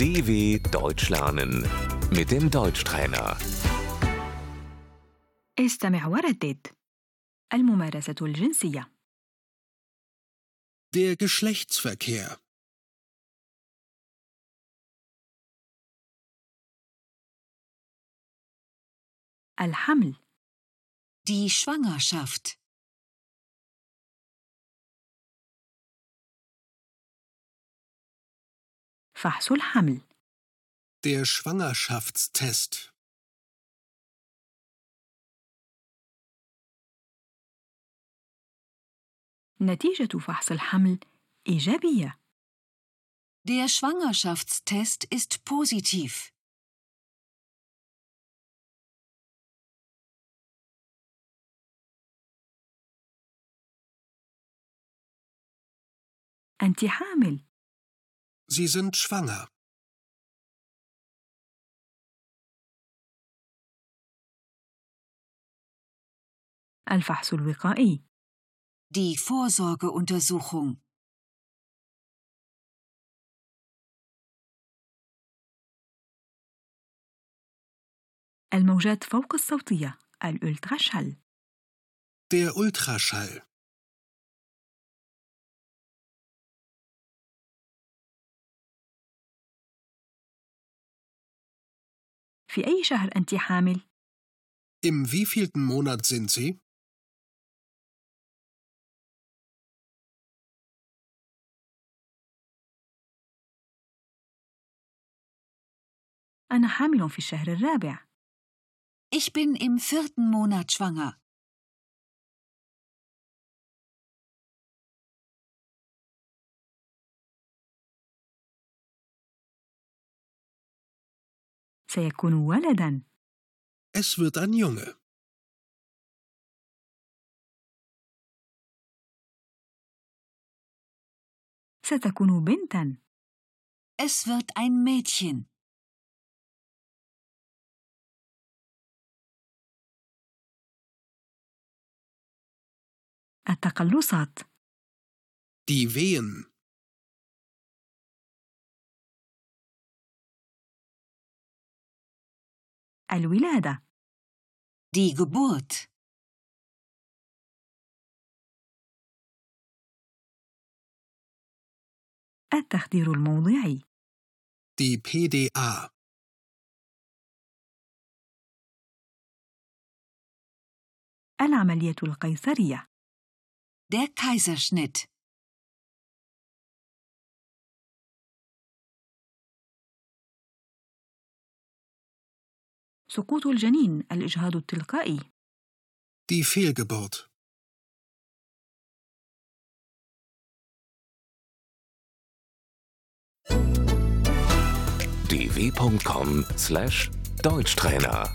DW Deutsch lernen mit dem Deutschtrainer. استمع وردد الممارسة الجنسية Der Geschlechtsverkehr. الحمل Die Schwangerschaft. فحص الحمل Der Schwangerschaftstest. نتيجة فحص الحمل إيجابية Der Schwangerschaftstest ist positiv. أنت حامل Sie sind schwanger. الفحص الوقائي Die Vorsorgeuntersuchung. الموجات فوق الصوتية الألتراشال Der Ultraschall. في أي شهر أنت حامل؟ Im wievielten Monat sind Sie? أنا حامل في الشهر الرابع Ich bin im vierten Monat schwanger. سيكون ولداً Es wird ein Junge. ستكون بنتاً Es wird ein Mädchen. التقلصات Die Wehen. الولادة. دي جبوت. التخدير الموضعي. دي بي دي آ. العملية القيصرية. Der Kaiserschnitt. سقوط الجنين الإجهاض التلقائي Die Fehlgeburt. dw.com/deutschtrainer